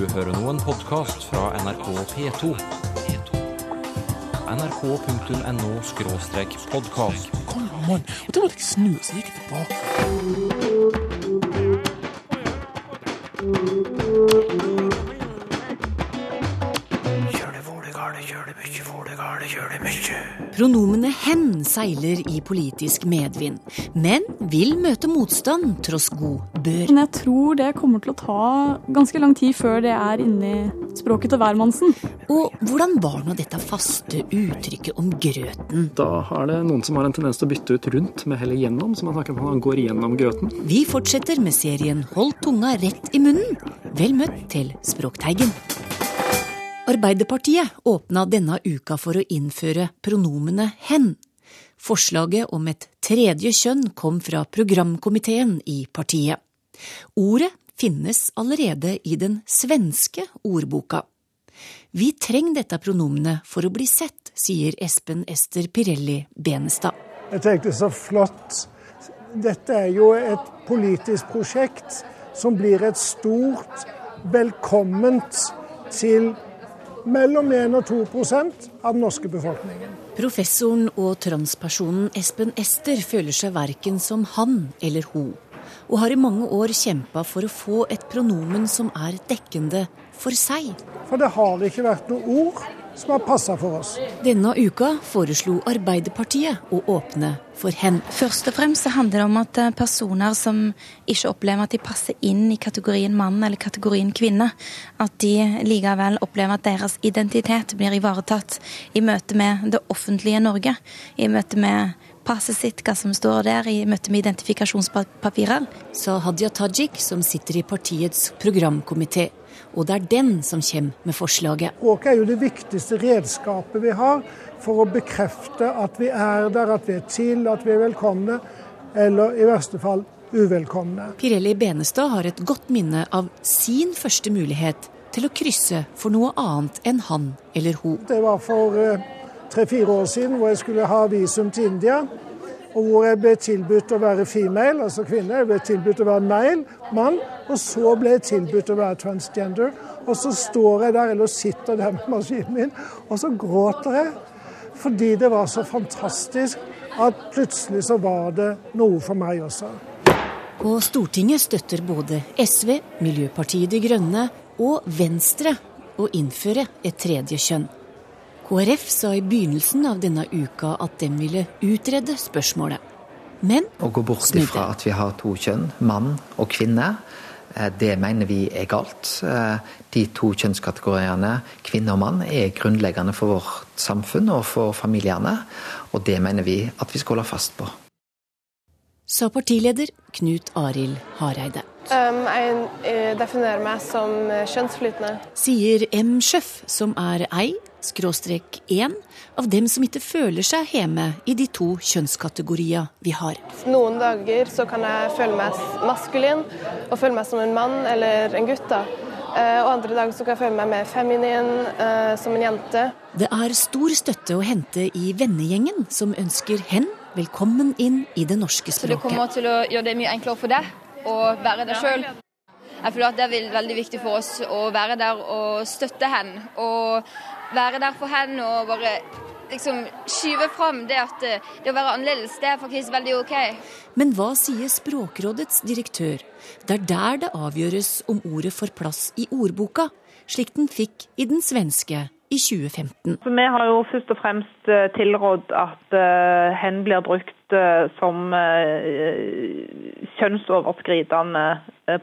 Du hører nå en podkast fra NRK P2. nrk.no-podkast. Kom an! og da måtte jeg snu, så gikk jeg mye. Pronomene hen seiler i politisk medvind, men vil møte motstand tross god bør. Men jeg tror det kommer til å ta ganske lang tid før det er inni språket til hvermannsen. Og hvordan var nå dette faste uttrykket om grøten? Da har det noen som har en tendens til å bytte ut rundt med heller gjennom, så man snakker om at han går gjennom grøten. Vi fortsetter med serien Hold tunga rett i munnen. Vel møtt til Språkteigen. Arbeiderpartiet åpna denne uka for å innføre pronomene hen. Forslaget om et tredje kjønn kom fra programkomiteen i partiet. Ordet finnes allerede i den svenske ordboka. Vi trenger dette pronomenet for å bli sett, sier Espen Ester Pirelli Benestad. Jeg tenkte så flott. Dette er jo et politisk prosjekt som blir et stort velkomment til mellom 1 og 2 av den norske befolkningen. Professoren og transpersonen Espen Ester føler seg verken som han eller hun, og har i mange år kjempa for å få et pronomen som er dekkende for seg. For det har ikke vært noe ord som har passa for oss. Denne uka foreslo Arbeiderpartiet å åpne for hen. Først og fremst så handler det om at eh, personer som ikke opplever at de passer inn i kategorien mann eller kategorien kvinne, at de likevel opplever at deres identitet blir ivaretatt i møte med det offentlige Norge. I møte med passet sitt, hva som står der, i møte med identifikasjonspapirer. Sa Hadia Tajik, som sitter i partiets programkomité. Og det er den som kommer med forslaget. Språket er jo det viktigste redskapet vi har for å bekrefte at vi er der, at vi er til, at vi er velkomne, eller i verste fall uvelkomne. Pirelli Benestad har et godt minne av sin første mulighet til å krysse for noe annet enn han eller hun. Det var for eh, tre-fire år siden hvor jeg skulle ha visum til India. Og hvor jeg ble tilbudt å være female, altså kvinne. Jeg ble tilbudt å være male, mann. Og så ble jeg tilbudt å være transgender. Og så står jeg der, eller sitter der med maskinen min, og så gråter jeg. Fordi det var så fantastisk at plutselig så var det noe for meg også. Og Stortinget støtter både SV, Miljøpartiet De Grønne og Venstre å innføre et tredje kjønn. KrF sa i begynnelsen av denne uka at de ville utrede spørsmålet. Men Å gå bort ifra at vi har to kjønn, mann og kvinne, eh, det mener vi er galt. Eh, De to kjønnskategoriene, kvinne og mann, er grunnleggende for vårt samfunn og for familiene. Og det mener vi at vi skal holde fast på. Sa partileder Knut Arild Hareide. Um, jeg eh, definerer meg som kjønnsflytende. Sier M. Schjøff, som er ei, skråstrek 1 av dem som ikke føler seg hjemme i de to kjønnskategorier vi har. Noen dager så kan jeg føle meg maskulin og føle meg som en mann eller en gutt. da. Eh, Og andre dager så kan jeg føle meg mer feminin, eh, som en jente. Det er stor støtte å hente i vennegjengen, som ønsker hen velkommen inn i det norske språket. Så det kommer til å gjøre det mye enklere for deg å være deg sjøl. Jeg føler at det er veldig viktig for oss å være der og støtte henne. Og være der for henne og bare liksom skyve fram det at eh, det å være annerledes, det er faktisk veldig OK. Men hva sier Språkrådets direktør? Det er der det avgjøres om ordet får plass i ordboka, slik den fikk i den svenske i 2015. Så Vi har jo først og fremst eh, tilrådd at eh, hen blir brukt som kjønnsoverskridende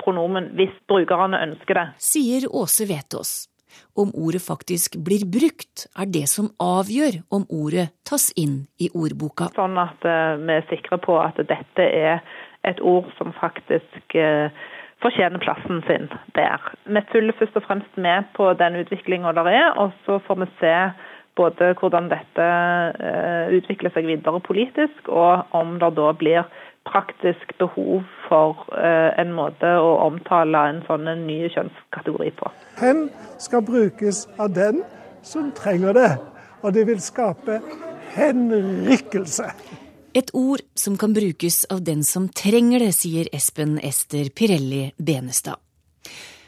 pronomen hvis brukerne ønsker det. Sier Åse Vetås. Om ordet faktisk blir brukt, er det som avgjør om ordet tas inn i ordboka. Sånn at eh, vi er sikre på at dette er et ord som faktisk eh, fortjener plassen sin der. Vi følger først og fremst med på den utviklinga der er, og så får vi se både hvordan dette eh, utvikler seg videre politisk, og om det da blir praktisk behov for eh, en måte å omtale en sånn en ny kjønnskategori på. Hen skal brukes av den som trenger det. Og det vil skape henrykkelse. Et ord som kan brukes av den som trenger det, sier Espen Ester Pirelli Benestad.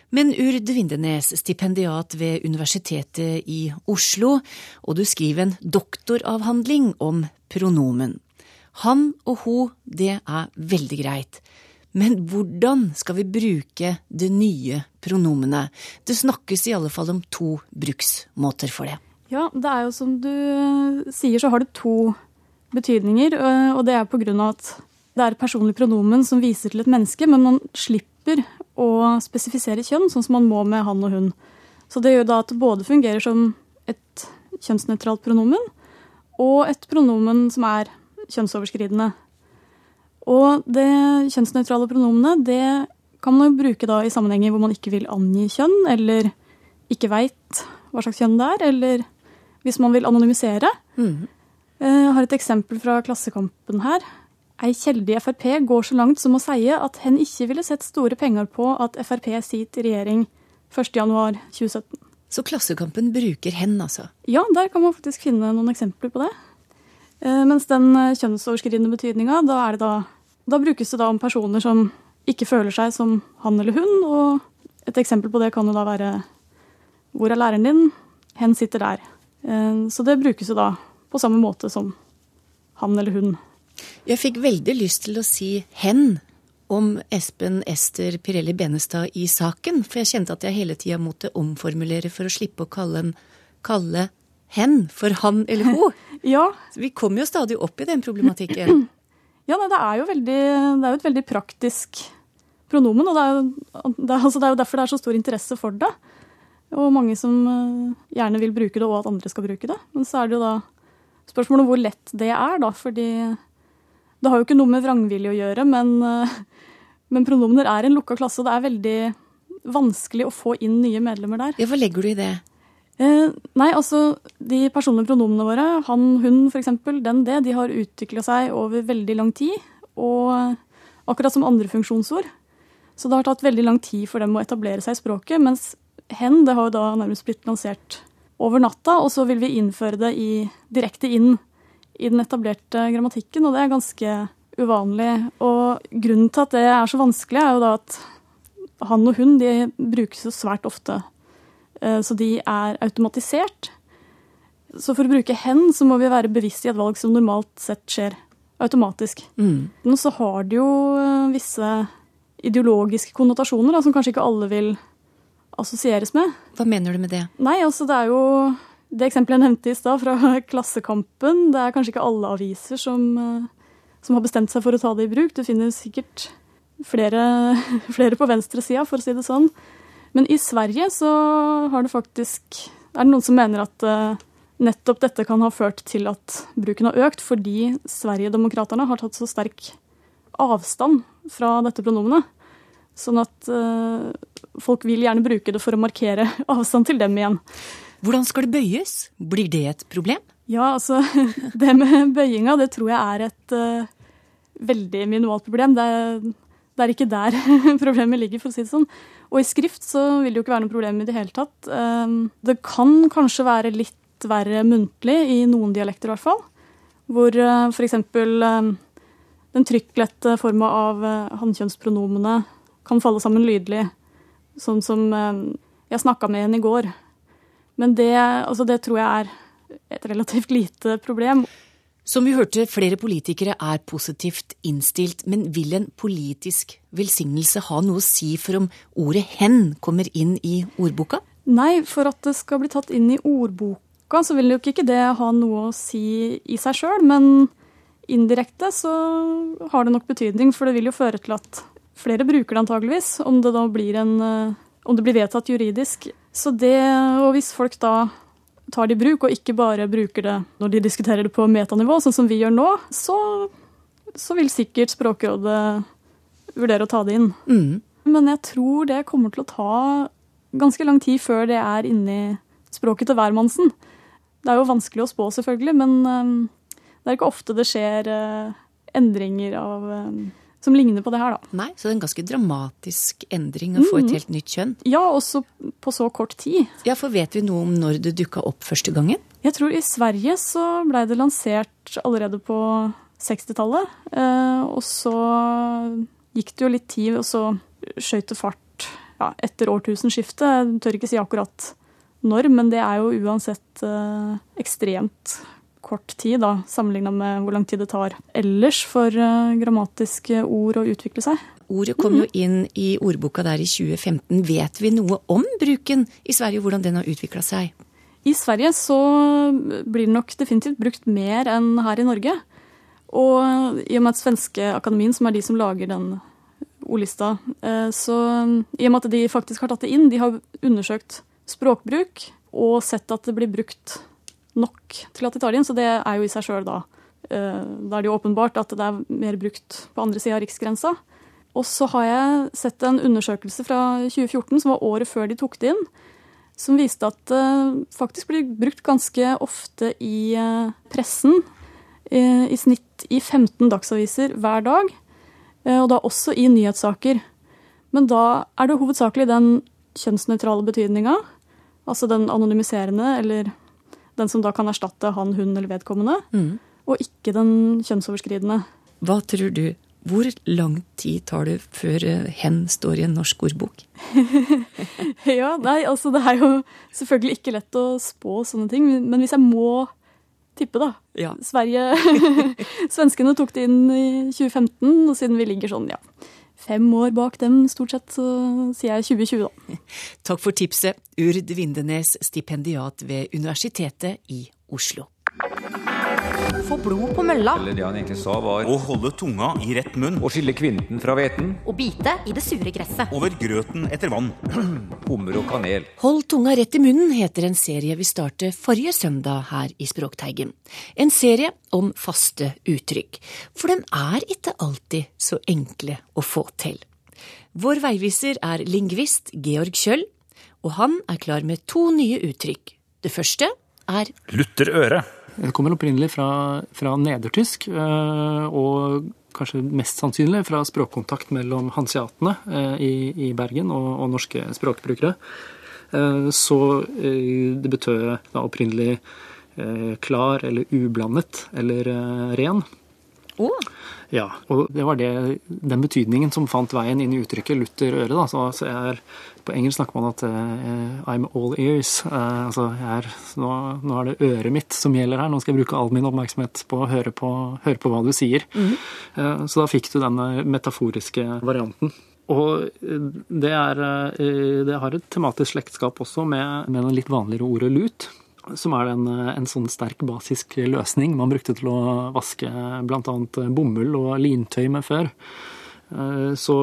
Men Urd Vindenes, stipendiat ved Universitetet i Oslo, og du skriver en doktoravhandling om pronomen. Han og ho, det er veldig greit. Men hvordan skal vi bruke det nye pronomenet? Det snakkes i alle fall om to bruksmåter for det. Ja, det er jo som du sier, så har det to betydninger. Og det er på grunn av at det er personlig pronomen som viser til et menneske, men man slipper å spesifisere kjønn, sånn som man må med han og hun. Så det gjør da at det både fungerer som et kjønnsnøytralt pronomen og et pronomen som er kjønnsoverskridende. Og det kjønnsnøytrale pronomenet det kan man jo bruke da i sammenhenger hvor man ikke vil angi kjønn, eller ikke veit hva slags kjønn det er, eller hvis man vil anonymisere. Mm. Jeg har et eksempel fra Klassekampen her. Ei kjelde i Frp går så langt som å si at hen ikke ville sett store penger på at Frp sitter i regjering 1.1.2017. Så Klassekampen bruker hen, altså? Ja, der kan man faktisk finne noen eksempler på det. Eh, mens den eh, kjønnsoverskridende betydninga, da, da, da, brukes det da om personer som ikke føler seg som han eller hun. Og et eksempel på det kan jo da være hvor er læreren din? Hen sitter der. Eh, så det brukes jo da på samme måte som han eller hun. Jeg fikk veldig lyst til å si hen om Espen Ester Pirelli Benestad i saken, for jeg kjente at jeg hele tida måtte omformulere for å slippe å kalle, en, kalle hen for han eller ho. ja. vi kommer jo stadig opp i den problematikken. ja, nei, det er jo veldig, det er jo et veldig praktisk pronomen, og det er, jo, det, er, altså, det er, jo, derfor det er så stor interesse for det. Og mange som uh, gjerne vil bruke det, og at andre skal bruke det. Men så er det jo da spørsmålet om hvor lett det er, da. Fordi det har jo ikke noe med vrangvilje å gjøre, men, uh, men pronomener er en lukka klasse, og det er veldig vanskelig å få inn nye medlemmer der. Ja, Hva legger du i det? Eh, nei, altså de personlige pronomene våre, han, hun f.eks., den, det, de har utvikla seg over veldig lang tid. Og akkurat som andre funksjonsord. Så det har tatt veldig lang tid for dem å etablere seg i språket. Mens hen, det har jo da nærmest blitt lansert over natta. Og så vil vi innføre det i, direkte inn i den etablerte grammatikken, og det er ganske uvanlig. Og grunnen til at det er så vanskelig, er jo da at han og hun de brukes jo svært ofte så de er automatisert. Så for å bruke hen, så må vi være bevisst i et valg som normalt sett skjer automatisk. Mm. Så har det jo eh, visse ideologiske konnotasjoner da, som kanskje ikke alle vil assosieres med. Hva mener du med det? Nei, altså det er jo det eksempelet jeg nevnte i stad, fra Klassekampen. Det er kanskje ikke alle aviser som, eh, som, har bestemt seg for å ta det i bruk. Det finnes sikkert flere, flere på venstresida, for å si det sånn. Men i Sverige så har det faktisk Er det noen som mener at uh, nettopp dette kan ha ført til at bruken har økt, fordi Sverigedemokraterna har tatt så sterk avstand fra dette pronomenet. Sånn at uh, folk vil gjerne bruke det for å markere avstand til dem igjen. Hvordan skal det bøyes? Blir det et problem? Ja, altså Det med bøyinga, det tror jeg er et uh, veldig minimalt problem. Det er, det er ikke der problemet ligger, for å si det sånn. Og i skrift så vil det jo ikke være noe problem i det hele tatt. Ehm, det kan kanskje være litt verre muntlig, i noen dialekter i hvert fall. Hvor eh, f.eks. Ehm, den trykklette forma av eh, hannkjønnspronomene kan falle sammen lydelig. Sånn som ehm, 'jeg snakka med henne i går'. Men det, altså det tror jeg er et relativt lite problem. Som vi hørte, flere politikere er positivt innstilt, men vil en politisk velsignelse ha noe å si for om ordet hen kommer inn i ordboka? Nei, for at det skal bli tatt inn i ordboka, så vil jo ikke det ha noe å si i seg sjøl, men indirekte så har det nok betydning, for det vil jo føre til at flere bruker det antageligvis, om det da blir en eh, om det blir vedtatt juridisk. Så det, og hvis folk da tar det i bruk, og ikke bare bruker det når de diskuterer det på metanivå, sånn som vi gjør nå, så, så vil sikkert Språkrådet vurdere å ta det inn. Mm. Men jeg tror det kommer til å ta ganske lang tid før det er inni språket til hvermannsen. Det er jo vanskelig å spå, selvfølgelig, men um, det er ikke ofte det skjer uh, endringer av um, som ligner på det her, da. Nei, Så det er en ganske dramatisk endring å få et mm. helt nytt kjønn? Ja, også på så kort tid. Ja, For vet vi noe om når det dukka opp første gangen? Jeg tror i Sverige så blei det lansert allerede på 60-tallet. Eh, og så gikk det jo litt tid, og så skøyt det fart ja, etter årtusenskiftet. Jeg tør ikke si akkurat når, men det er jo uansett eh, ekstremt kort tid, da, sammenligna med hvor lang tid det tar ellers for eh, grammatiske ord å utvikle seg. Ordet kom jo inn i ordboka der i 2015. Vet vi noe om bruken i Sverige, hvordan den har utvikla seg? I Sverige så blir det nok definitivt brukt mer enn her i Norge. Og i og med at Svenske Akademien, som er de som lager den ordlista, eh, så i og med at de faktisk har tatt det inn, de har undersøkt språkbruk og sett at det blir brukt nok til at de tar det inn, så det er jo i seg sjøl da. Eh, da er det jo åpenbart at det er mer brukt på andre sida av riksgrensa. Og så har jeg sett en undersøkelse fra 2014, som var året før de tok det inn, som viste at det faktisk blir brukt ganske ofte i eh, pressen. I snitt i 15 dagsaviser hver dag, og da også i nyhetssaker. Men da er det hovedsakelig den kjønnsnøytrale betydninga, altså den anonymiserende, eller den som da kan erstatte han, hun eller vedkommende, mm. og ikke den kjønnsoverskridende. Hva tror du? Hvor lang tid tar det før eh, hen står i en norsk ordbok? ja, nei, altså det er jo selvfølgelig ikke lett å spå sånne ting, men hvis jeg må tippe, da ja. Sverige Svenskene tok det inn i 2015, og siden vi ligger sånn, ja fem år bak dem, stort sett, så sier jeg 2020, da. Takk for tipset, Urd Vindenes, stipendiat ved Universitetet i Oslo. Få blod på mølla. Eller det han egentlig sa var Å holde tunga i rett munn. Å skille kvinten fra hveten. Å bite i det sure gresset. Over grøten etter vann. Hummer og kanel. Hold tunga rett i munnen heter en serie vi startet forrige søndag her i Språkteigen. En serie om faste uttrykk. For den er ikke alltid så enkle å få til. Vår veiviser er lingvist Georg Kjøll, og han er klar med to nye uttrykk. Det første er Lutter øre. Det kommer opprinnelig fra, fra nedertysk, eh, og kanskje mest sannsynlig fra språkkontakt mellom hansiatene eh, i, i Bergen og, og, norske språkbrukere. Eh, så det betød da opprinnelig klar eller ublandet eller ren. Oh. Ja, og det var det, den betydningen som fant veien inn i uttrykket 'lutter øre'. Da. Så, så er, på engelsk snakker man at uh, 'I'm all ears'. Uh, altså er, nå, nå, er det øret mitt som gjelder her. Nå skal jeg bruke all min oppmerksomhet på å høre på, høre på hva du sier. Mm. Uh, så da fikk du denne metaforiske varianten. Og det, er, det har et tematisk slektskap også med, med det litt vanligere ordet lut som er en, en, sånn sterk basisk løsning man brukte til å vaske bl.a. bomull og lintøy med før. Eh, så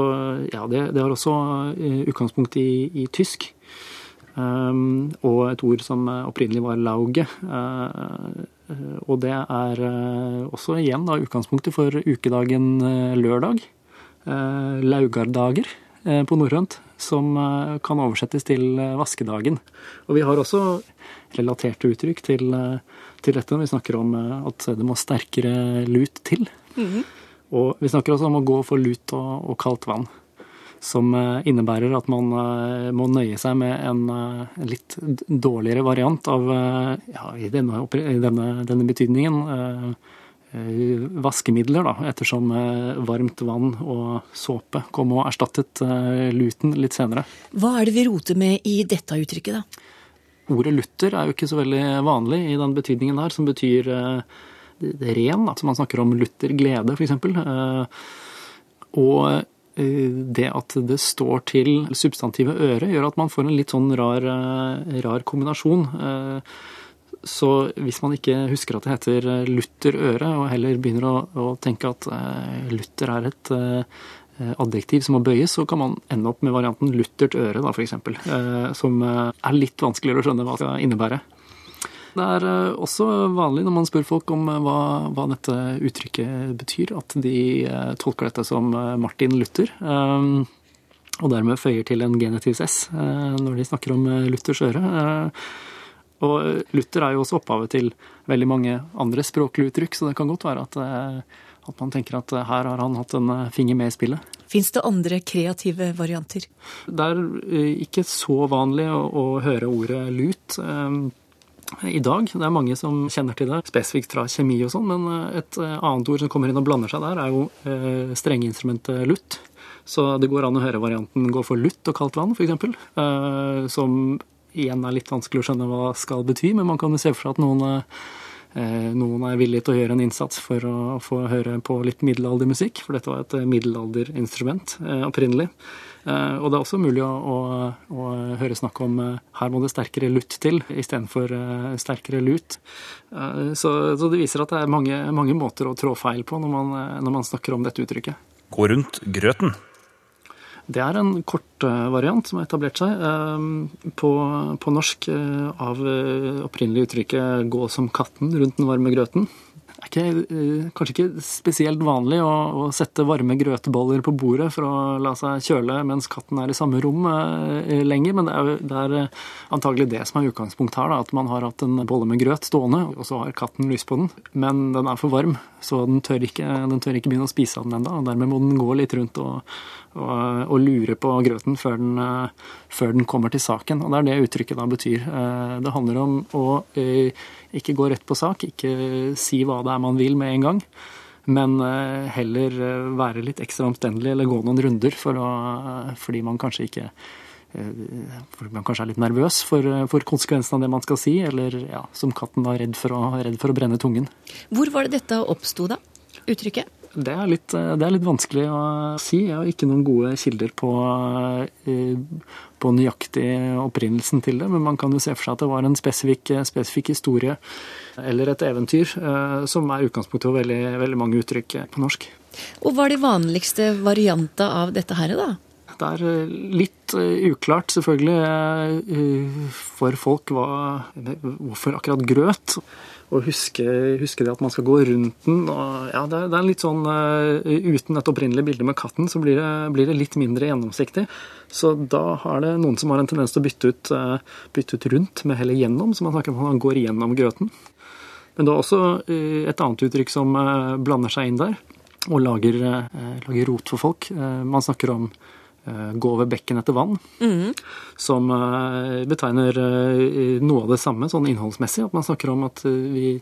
ja, det, det har også eh, utgangspunkt i, i tysk. Um, og et ord som opprinnelig var lauge. Uh, og det er også igjen da utgangspunktet for ukedagen lørdag. Uh, laugardager på norrønt, som kan oversettes til vaskedagen. Og vi har også relaterte uttrykk til, eh, til dette. Vi snakker om eh, at det må sterkere lut til. Mm -hmm. Og vi snakker også om å gå for lut og, og kaldt vann. Som eh, innebærer at man må nøye seg med en, en litt dårligere variant av, ja, i denne, i denne, denne betydningen, vaskemidler, da, ettersom varmt vann og såpe kom og erstattet luten litt senere. Hva er det vi roter med i dette uttrykket, da? Ordet lutter er jo ikke så veldig vanlig i den betydningen her, som betyr eh, ren. Altså man snakker om lutter glede, f.eks. Eh, og eh, det at det står til substantivet øre, gjør at man får en litt sånn rar, rar kombinasjon. Så hvis man ikke husker at det heter Luther øre, og heller begynner å, å tenke at Luther er et Eh, adjektiv som må bøyes, så kan man ende opp med varianten luttert øre, da, f.eks. Eh, som eh, er litt vanskeligere å skjønne hva det skal innebære. Det er også vanlig når man spør folk om hva, hva dette uttrykket betyr, at de tolker dette som Martin Luther. Og dermed føyer til en genitivs S når de snakker om Luthers øre. Og Luther er jo også opphavet til veldig mange andre språklige uttrykk, så det kan godt være at at man tenker at eh, her har han hatt en eh, finger med i spillet. Fins det andre kreative varianter? Det er eh, ikke så vanlig å, å høre ordet lut i dag. Det er mange som kjenner til det, spesifikt fra kjemi og sånn, men et annet ord som kommer inn og blander seg der, er jo strengeinstrumentet lutt. Så det går an å høre varianten gå for lutt og kaldt vann, f.eks. Som igjen er litt vanskelig å skjønne hva skal bety, men man kan jo se for seg at noen, uh, noen er villige til å gjøre en innsats for å få høre på litt middelaldermusikk, for dette var et middelalderinstrument uh, opprinnelig. Og det er også mulig å, å, å høre snakk om her må det sterkere lutt til istedenfor sterkere lut. Så, så, det viser at det er mange, mange måter å trå feil på når man, når man snakker om dette uttrykket. Gå rundt grøten. Det er en kort variant som har etablert seg. På, på norsk av opprinnelig uttrykket 'gå som katten rundt den varme grøten'. Ikke, kanskje ikke spesielt vanlig å, å, sette varme grøteboller på bordet for å la seg kjøle mens katten er i samme rom eh, lenger, men det er, det er antagelig det som er utgangspunktet her. Da, at man har hatt en bolle med grøt stående, og så har katten lyst på den. Men den er for varm, så den tør ikke, den tør ikke begynne å spise av den ennå. Dermed må den gå litt rundt og, og, og lure på grøten før den, før den, kommer til saken. Og det er det uttrykket da betyr. Det handler om å ikke gå rett på sak, ikke si hva det er man vil med en gang. Men heller være litt ekstra omstendelig eller gå noen runder for å, fordi man kanskje ikke fordi man kanskje er litt nervøs for, for konsekvensen av det man skal si, eller ja, som katten var redd for, å, redd for å brenne tungen. Hvor var det dette oppsto, da? Uttrykket? Det er, litt, det er, litt, vanskelig å si. Jeg har ikke noen gode kilder på, på nøyaktig opprinnelsen til det, men man kan jo se for seg at det var en spesifikk, spesifikk historie eller et eventyr som er utgangspunktet for veldig, veldig mange uttrykk på norsk. Og Hva er de vanligste varianta av dette her, da? Det er litt uklart, selvfølgelig, for folk hva, hvorfor akkurat grøt og huske, huske, det at man skal gå rundt den. Og, ja, det, er, det er litt sånn uh, Uten et opprinnelig bilde med katten, så blir det, blir det, litt mindre gjennomsiktig. Så da har det noen som har en tendens til å bytte ut, uh, bytte ut rundt med heller gjennom, så man snakker om at man går gjennom grøten. Men det er også uh, et annet uttrykk som blander seg inn der, og lager, lager rot for folk. man snakker om gå over bekken etter vann, mm. som betegner noe av det samme sånn innholdsmessig. At man snakker om at vi,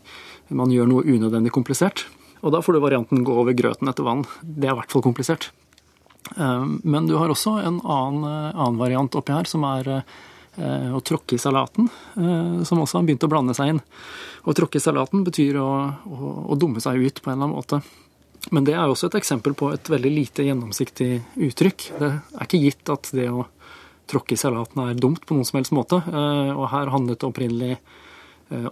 man gjør noe unødvendig komplisert. Og da får du varianten gå over grøten etter vann. Det er i hvert fall komplisert. Men du har også en annen, annen variant oppi her, som er å tråkke i salaten, som også har begynt å blande seg inn. Å tråkke i salaten betyr å, å, å dumme seg ut på en eller annen måte. Men det er også et eksempel på et veldig lite gjennomsiktig uttrykk. Det er ikke gitt at det å tråkke i salaten er dumt på noen som helst måte. Og her handlet det opprinnelig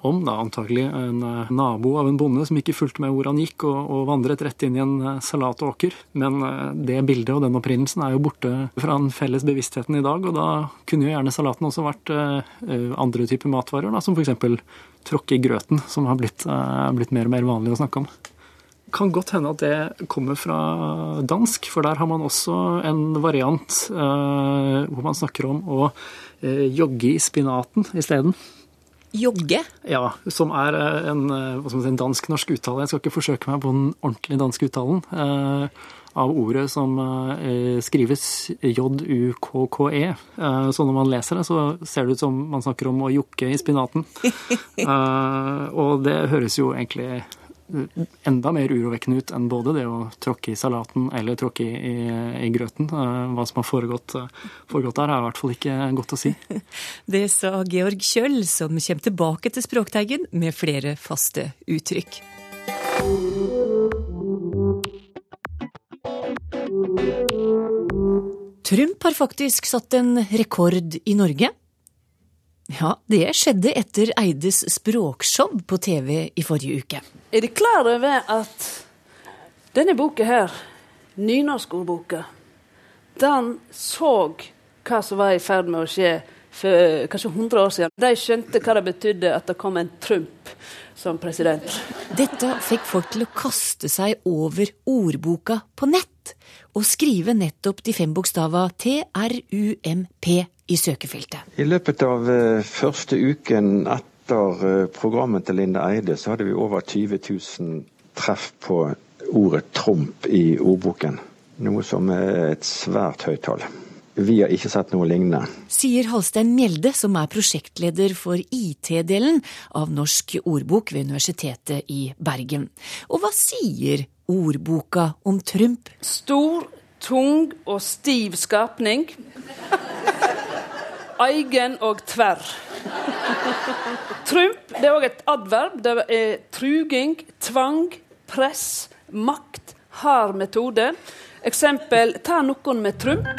om da antagelig en nabo av en bonde som ikke fulgte med hvor han gikk, og, og vandret rett inn i en salatåker. Men det bildet og den opprinnelsen er jo borte fra den felles bevisstheten i dag, og da kunne jo gjerne salaten også vært andre typer matvarer, da, som f.eks. tråkke i grøten, som har blitt, blitt mer og mer vanlig å snakke om kan godt hende at det kommer fra dansk, for der har man også en variant eh, hvor man snakker om å eh, jogge i spinaten isteden. Jogge? Ja, som er en, si, en dansk-norsk uttale. Jeg skal ikke forsøke meg på den ordentlige danske uttalen. Eh, av ordet som eh, skrives J-U-K-K-E. Eh, så når man leser det, så ser det ut som man snakker om å jokke i spinaten. og det høres jo egentlig enda mer urovekkende ut enn både det å tråkke i salaten eller tråkke i, i, i grøten. Hva som har foregått, foregått, der, er i hvert fall ikke godt å si. Det sa Georg Kjøll, som kommer tilbake til Språkteigen med flere faste uttrykk. Trump har faktisk satt en rekord i Norge. Ja, det skjedde etter Eides språkshow på TV i forrige uke. Er dere klar over at denne boka her, nynorskordboka, den så hva som var i ferd med å skje for kanskje 100 år siden. De skjønte hva det betydde at det kom en Trump som president. Dette fikk folk til å kaste seg over ordboka på nett og skrive nettopp de fem bokstava TRUMP i søkefeltet. I løpet av uh, første uken etter uh, programmet til Linda Eide, så hadde vi over 20 000 treff på ordet Trump i ordboken. Noe som er et svært høyt tall. Vi har ikke sett noe lignende. Sier Halstein Mjelde, som er prosjektleder for IT-delen av Norsk ordbok ved Universitetet i Bergen. Og hva sier ordboka om Trump? Stor tung og stiv skapning. Eigen og tverr. Trump det er òg et adverb. Det er truging, tvang, press, makt, hard metode. Eksempel ta noen med trump.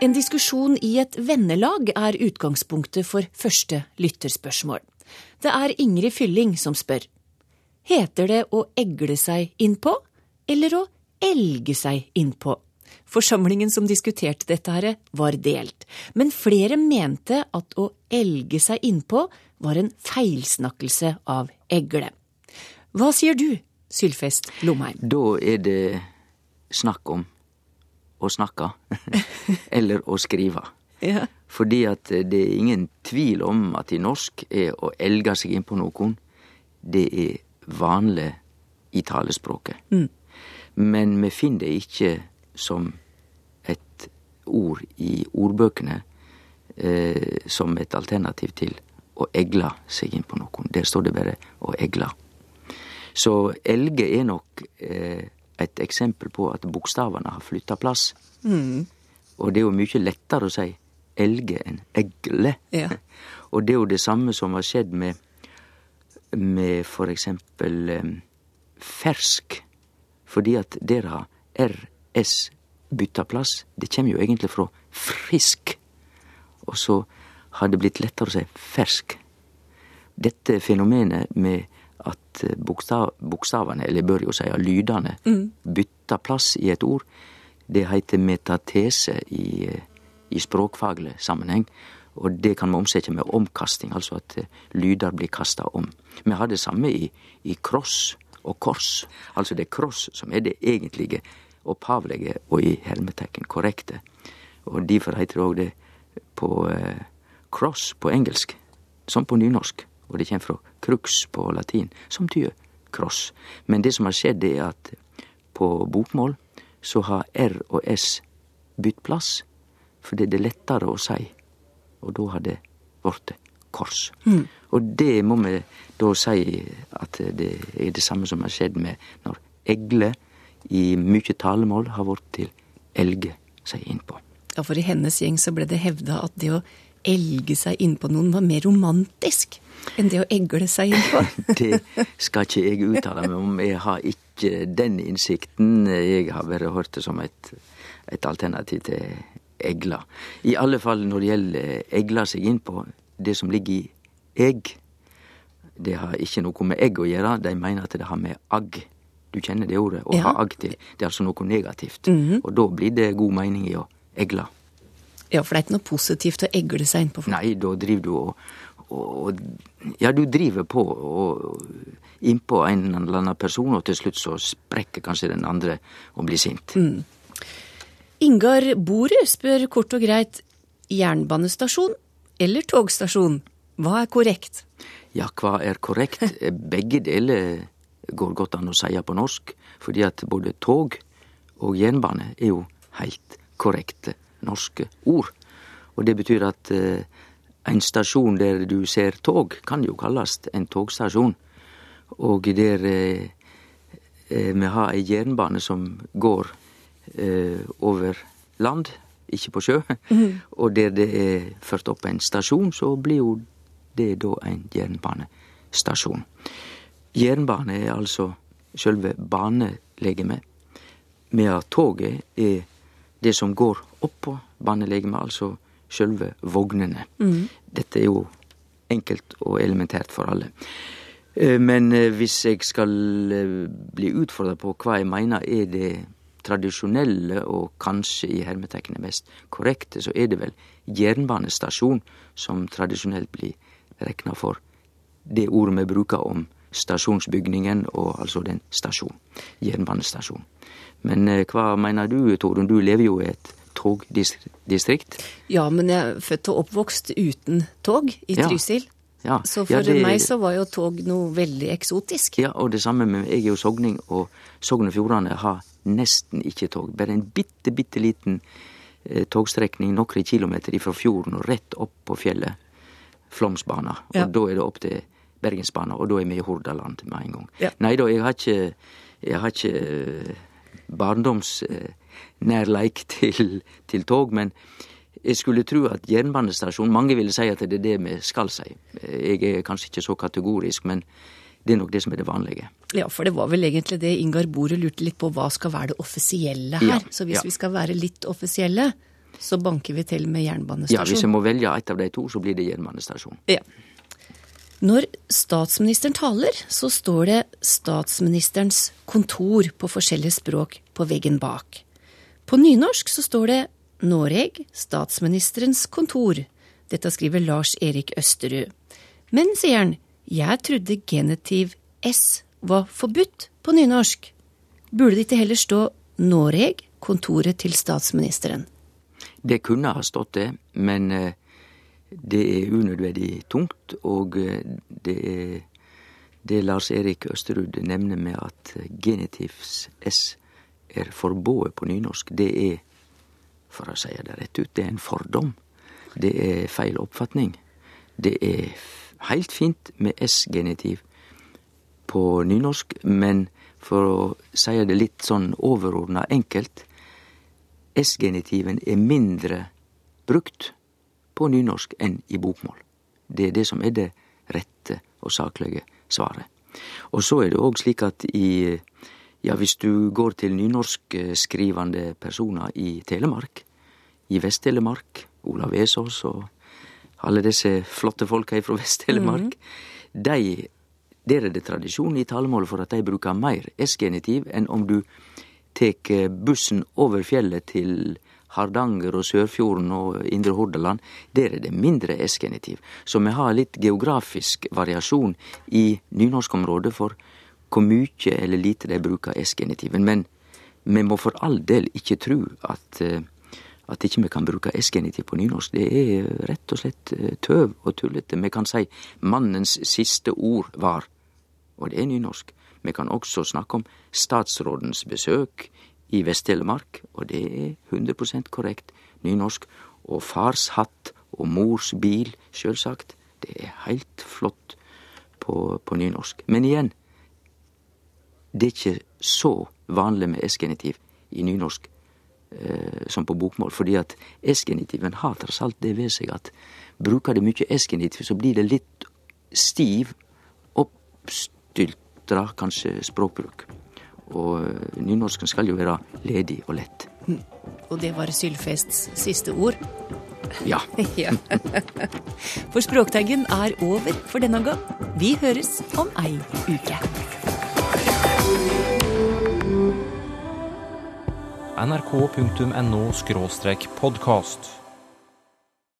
En diskusjon i et vennelag er utgangspunktet for første lytterspørsmål. Det er Ingrid Fylling som spør. Heter det å egle seg innpå, eller å elge seg innpå? Forsamlingen som diskuterte dette her, var delt, men flere mente at å elge seg innpå var en feilsnakkelse av egle. Hva sier du, Sylfest Lomheim? Da er det snakk om å snakke, eller å skrive. Ja. Fordi at det er ingen tvil om at i norsk er å elge seg innpå noen, det er vanleg i talespråket. Mm. Men vi finner det ikke som et ord i ordbøkene eh, som et alternativ til å egle seg inn på noen. Der står det bare å egle. Så elge er nok eh, et eksempel på at bokstavene har flytta plass. Mm. Og det er jo mye lettere å si elge enn egle. Ja. Og det er jo det samme som har skjedd med, med for eksempel eh, fersk. Fordi at der har RS bytta plass. Det kjem jo egentlig fra frisk. Og så har det blitt lettere å si fersk. Dette fenomenet med at bokstav, bokstavene, eller jeg bør jo si lydene, Mm. bytter plass i et ord, det heter metatese i, i språkfaglig sammenheng. Og det kan vi omsette med omkasting, altså at eh, lyder blir kasta om. Vi har det samme i, i kross og kors. Altså det er kross som er det egentlige opphavlige og i hermetekken korrekte. Og derfor heter det òg det på eh, cross på engelsk, som på nynorsk. Og det kommer fra crux på latin, som tyder cross. Men det som har skjedd, er at på bokmål så har R og S bytt plass, fordi det er lettere å si. Og da har det blitt kors. Mm. Og det må vi da si at det er det samme som har skjedd med når egle i mye talemål har blitt til elge seg innpå. Ja, for i hennes gjeng så ble det hevda at det å elge seg innpå noen var mer romantisk enn det å egle seg innpå. Det skal ikke jeg uttale meg om. Jeg har ikke den innsikten. Jeg har bare hørt det som et, et alternativ til egla. I alle fall når det gjelder egla seg innpå, det som ligger i egg, det har ikke noe med egg å gjøre. De mener at det har med agg Du kjenner det ordet? Å Ja. ha agg til. Det er altså noe negativt. Mhm. Og da blir det god mening i å egle. Ja, for det er ikke noe positivt å egle seg innpå. Nei, da driver du og og- Ja, du driver på og innpå en eller annen person, og til slutt så sprekker kanskje den andre og blir sint. Mm. Ingar Borud spør kort og greit jernbanestasjon eller togstasjon? Hva er korrekt? Ja, hva er korrekt? Begge deler går godt an å si på norsk, fordi at både tog og jernbane er jo heilt korrekte norske ord. Og det betyr at eh, en stasjon der du ser tog, kan jo kalles en togstasjon. Og der eh, eh, vi har ei jernbane som går eh, over land, ikke på sjø, Mm. og der det er ført opp en stasjon, så blir jo det da en jernbanestasjon. Jernbane er altså sjølve banelegemet, medan toget er det som går oppå banelegemet, altså sjølve vognene. Mm. Dette er jo enkelt og elementært for alle. Eh, Men eh, hvis jeg skal eh, bli utfordra på hva jeg mener er det tradisjonelle og kanskje i hermetekkene mest korrekte, så er det vel jernbanestasjon som tradisjonelt blir rekna for det ordet vi bruker om stasjonsbygningen, og altså den stasjon. Jernbanestasjon. Men eh, hva mener du, Torunn? Du lever jo i et togdistrikt. Ja, men jeg er født og oppvokst uten tog i Trysil. Ja, Så for ja, det- meg så var jo tog noe veldig eksotisk. Ja, og det samme med Jeg er jo sogning, og Sogn og Fjordane har nesten ikke tog. Bare en bitte, bitte liten eh, togstrekning noen kilometer ifra fjorden og rett opp på fjellet. Flåmsbana. Ja. Og da er det opp til Bergensbana, og da er vi i Hordaland med en gang. Ja. Nei da, jeg har ikke, jeg har ikke eh, barndomsnærleik til, til tog, men jeg skulle tro at jernbanestasjon Mange ville si at det er det vi skal si. Jeg er kanskje ikke så kategorisk, men det er nok det som er det vanlige. Ja, for det var vel egentlig det Ingar Borud lurte litt på, hva skal være det offisielle her? Ja, så hvis ja. vi skal være litt offisielle, så banker vi til med Ja. Hvis jeg må velge et av de to, så blir det jernbanestasjon. Ja. Når statsministeren taler, så står det statsministerens kontor på forskjellige språk på veggen bak. På nynorsk så står det Noreg, statsministerens kontor. Dette skriver Lars Erik Østerud. Men, sier han, jeg trodde genitiv S var forbudt på nynorsk. Burde det ikke heller stå Noreg, kontoret til statsministeren? Det kunne ha stått det, men eh, det er unødvendig tungt, og eh, det er det Lars Erik Østerud nevner med at genitivs S er forbudt på nynorsk, det er, for å si det rett ut, det er en fordom. Det er feil oppfatning. Det er heilt fint med S-genitiv på nynorsk, men for å si det litt sånn overordna enkelt, S-genitiven er mindre brukt på nynorsk enn i bokmål. Det er det som er det rette og saklige svaret. Og så er det òg slik at i ja, hvis du går til nynorskskrivende personer i Telemark, i Vest-Telemark, Olav Esås og alle disse flotte folka fra Vest-Telemark, dei der er det tradisjon i talemålet for at de bruker mer S-genitiv enn om du tek bussen over fjellet til Hardanger og Sørfjorden og Indre Hordaland. Der er det mindre S-genitiv. Så vi har litt geografisk variasjon i nynorskområdet for hvor mye eller lite de bruker S-genitiven. Men vi må for all del ikke tro at eh, at ikke vi kan bruke S-genitiv på nynorsk. Det er rett og slett eh, tøv og tullete. Vi kan si 'mannens siste ord var', og det er nynorsk. Vi kan også snakke om statsrådens besøk i Vest-Telemark, og det er 100% korrekt nynorsk. Og fars hatt og mors bil, sjølvsagt. Det er heilt flott på, på nynorsk. Men igjen, det er ikke så vanlig med S-genitiv i nynorsk eh, som på bokmål, fordi at S-genitiven har tross alt det ved seg at bruker det mye S-genitiv, så blir det litt stiv, oppstyltra kanskje språkbruk. Og eh, nynorsken skal jo være ledig og lett. Og det var Sylfests siste ord. Ja. ja. For Språkteigen er over for denne gang. Vi høres om ei uke. nrk.no podkast.